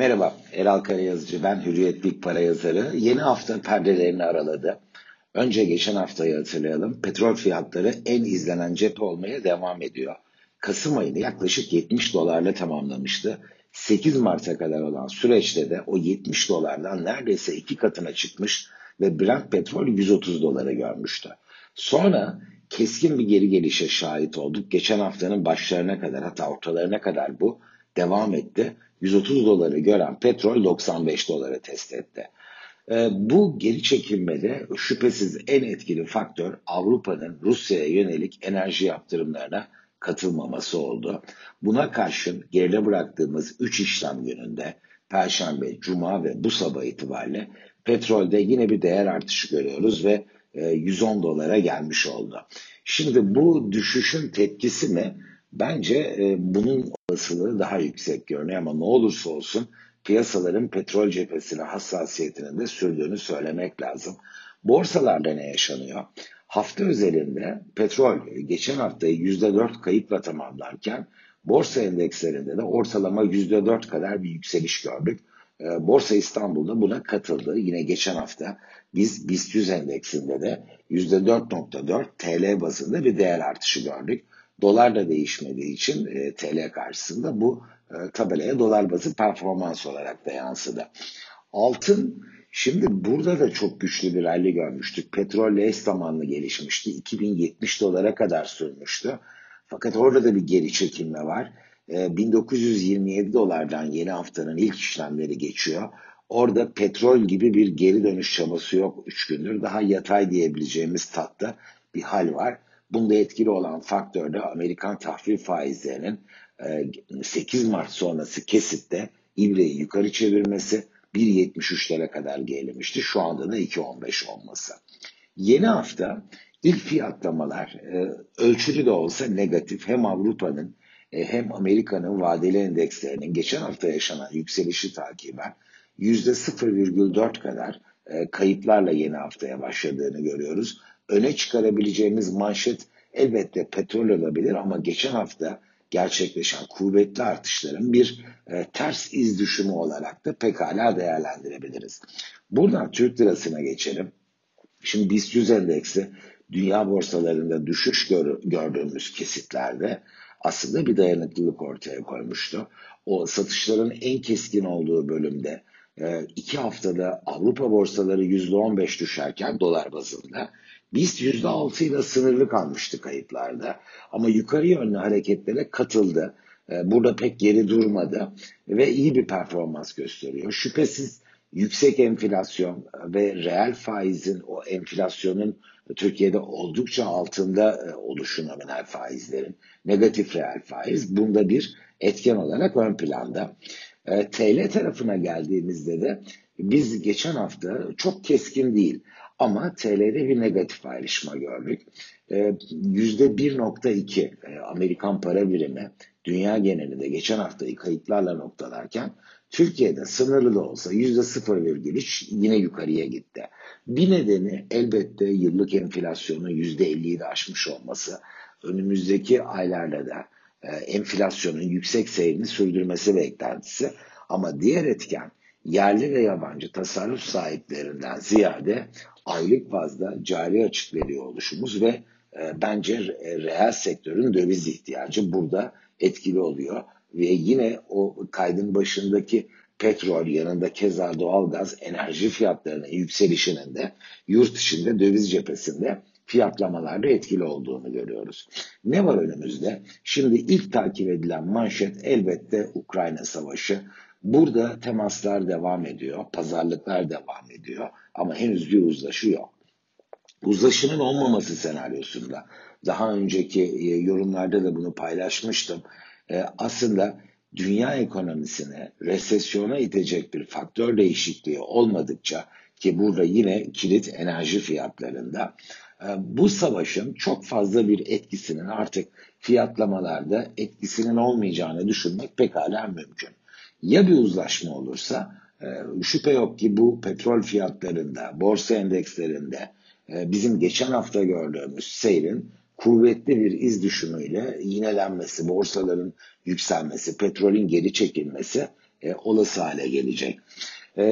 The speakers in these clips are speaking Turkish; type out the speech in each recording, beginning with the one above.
Merhaba, Eral Karayazıcı ben, Hürriyet Big Para yazarı. Yeni hafta perdelerini araladı. Önce geçen haftayı hatırlayalım. Petrol fiyatları en izlenen cephe olmaya devam ediyor. Kasım ayını yaklaşık 70 dolarla tamamlamıştı. 8 Mart'a kadar olan süreçte de o 70 dolardan neredeyse iki katına çıkmış ve Brent petrol 130 dolara görmüştü. Sonra keskin bir geri gelişe şahit olduk. Geçen haftanın başlarına kadar hatta ortalarına kadar bu devam etti. 130 doları gören petrol 95 dolara test etti. Ee, bu geri çekilmede şüphesiz en etkili faktör Avrupa'nın Rusya'ya yönelik enerji yaptırımlarına katılmaması oldu. Buna karşın geride bıraktığımız 3 işlem gününde Perşembe, Cuma ve bu sabah itibariyle petrolde yine bir değer artışı görüyoruz ve 110 e, dolara gelmiş oldu. Şimdi bu düşüşün tepkisi mi? Bence e, bunun olasılığı daha yüksek görünüyor ama ne olursa olsun piyasaların petrol cephesine hassasiyetinin de sürdüğünü söylemek lazım. Borsalarda ne yaşanıyor? Hafta özelinde petrol geçen haftayı %4 kayıpla tamamlarken borsa endekslerinde de ortalama %4 kadar bir yükseliş gördük. Ee, borsa İstanbul'da buna katıldı. Yine geçen hafta biz BIST 100 endeksinde de %4.4 TL bazında bir değer artışı gördük. Dolar da değişmediği için e, TL karşısında bu e, tabelaya dolar bazı performans olarak da yansıdı. Altın şimdi burada da çok güçlü bir rally görmüştük. Petrolle eş zamanlı gelişmişti. 2070 dolara kadar sürmüştü. Fakat orada da bir geri çekilme var. E, 1927 dolardan yeni haftanın ilk işlemleri geçiyor. Orada petrol gibi bir geri dönüş çabası yok 3 gündür. Daha yatay diyebileceğimiz tatta bir hal var. Bunda etkili olan faktör de Amerikan tahvil faizlerinin 8 e, Mart sonrası kesitte ibreyi yukarı çevirmesi 1.73'lere kadar gerilemişti. Şu anda da 2.15 olması. Yeni hafta ilk fiyatlamalar e, ölçülü de olsa negatif hem Avrupa'nın e, hem Amerika'nın vadeli endekslerinin geçen hafta yaşanan yükselişi takiben %0,4 kadar kayıplarla yeni haftaya başladığını görüyoruz öne çıkarabileceğimiz manşet elbette petrol olabilir ama geçen hafta gerçekleşen kuvvetli artışların bir e, ters iz düşümü olarak da pekala değerlendirebiliriz. Buradan Türk lirasına geçelim. Şimdi BIST 100 endeksi dünya borsalarında düşüş gör, gördüğümüz kesitlerde aslında bir dayanıklılık ortaya koymuştu. O satışların en keskin olduğu bölümde e, iki haftada Avrupa borsaları %15 düşerken dolar bazında biz %6 ile sınırlı kalmıştı kayıplarda. Ama yukarı yönlü hareketlere katıldı. Ee, burada pek geri durmadı ve iyi bir performans gösteriyor. Şüphesiz yüksek enflasyon ve reel faizin o enflasyonun Türkiye'de oldukça altında e, oluşu nominal faizlerin negatif reel faiz bunda bir etken olarak ön planda. Ee, TL tarafına geldiğimizde de biz geçen hafta çok keskin değil ama TL'de bir negatif ayrışma gördük. %1.2 ee, e, Amerikan para birimi dünya genelinde geçen haftayı kayıtlarla noktalarken Türkiye'de sınırlı da olsa %0,3 yine yukarıya gitti. Bir nedeni elbette yıllık enflasyonun %50'yi de aşmış olması. Önümüzdeki aylarda da e, enflasyonun yüksek seyrini sürdürmesi beklentisi. Ama diğer etken yerli ve yabancı tasarruf sahiplerinden ziyade aylık bazda cari açık veriyor oluşumuz ve e, bence reel sektörün döviz ihtiyacı burada etkili oluyor. Ve yine o kaydın başındaki petrol yanında keza doğalgaz enerji fiyatlarının yükselişinin de yurt içinde döviz cephesinde fiyatlamalarda etkili olduğunu görüyoruz. Ne var önümüzde? Şimdi ilk takip edilen manşet elbette Ukrayna Savaşı. Burada temaslar devam ediyor, pazarlıklar devam ediyor ama henüz bir uzlaşı yok. Uzlaşının olmaması senaryosunda daha önceki e, yorumlarda da bunu paylaşmıştım. E, aslında dünya ekonomisine resesyona itecek bir faktör değişikliği olmadıkça ki burada yine kilit enerji fiyatlarında e, bu savaşın çok fazla bir etkisinin artık fiyatlamalarda etkisinin olmayacağını düşünmek pekala mümkün. Ya bir uzlaşma olursa e, şüphe yok ki bu petrol fiyatlarında, borsa endekslerinde e, bizim geçen hafta gördüğümüz seyrin kuvvetli bir iz düşümüyle yinelenmesi, borsaların yükselmesi, petrolün geri çekilmesi e, olası hale gelecek.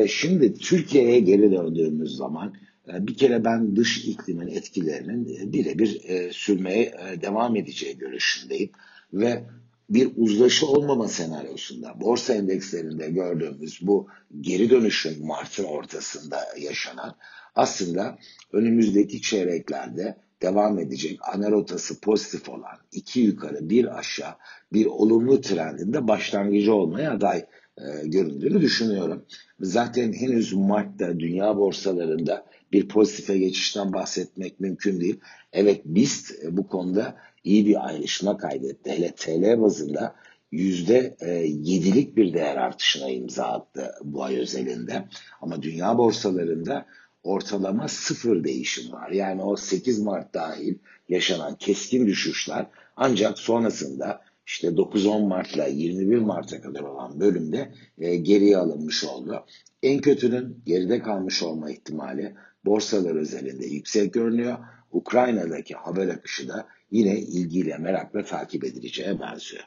Şimdi Türkiye'ye geri döndüğümüz zaman bir kere ben dış iklimin etkilerinin e, birebir sürmeye devam edeceği görüşündeyim ve bir uzlaşı olmama senaryosunda borsa endekslerinde gördüğümüz bu geri dönüşün Mart'ın ortasında yaşanan aslında önümüzdeki çeyreklerde devam edecek ana rotası pozitif olan iki yukarı bir aşağı bir olumlu trendinde başlangıcı olmaya aday e, düşünüyorum. Zaten henüz Mart'ta dünya borsalarında bir pozitife geçişten bahsetmek mümkün değil. Evet BIST e, bu konuda iyi bir ayrışma kaydetti. Hele TL bazında yüzde e, yedilik bir değer artışına imza attı bu ay özelinde. Ama dünya borsalarında ortalama sıfır değişim var. Yani o 8 Mart dahil yaşanan keskin düşüşler ancak sonrasında işte 9-10 Mart'la 21 Mart'a kadar olan bölümde e, geriye alınmış oldu. En kötünün geride kalmış olma ihtimali borsalar özelinde yüksek görünüyor. Ukrayna'daki haber akışı da yine ilgiyle merakla takip edileceğe benziyor.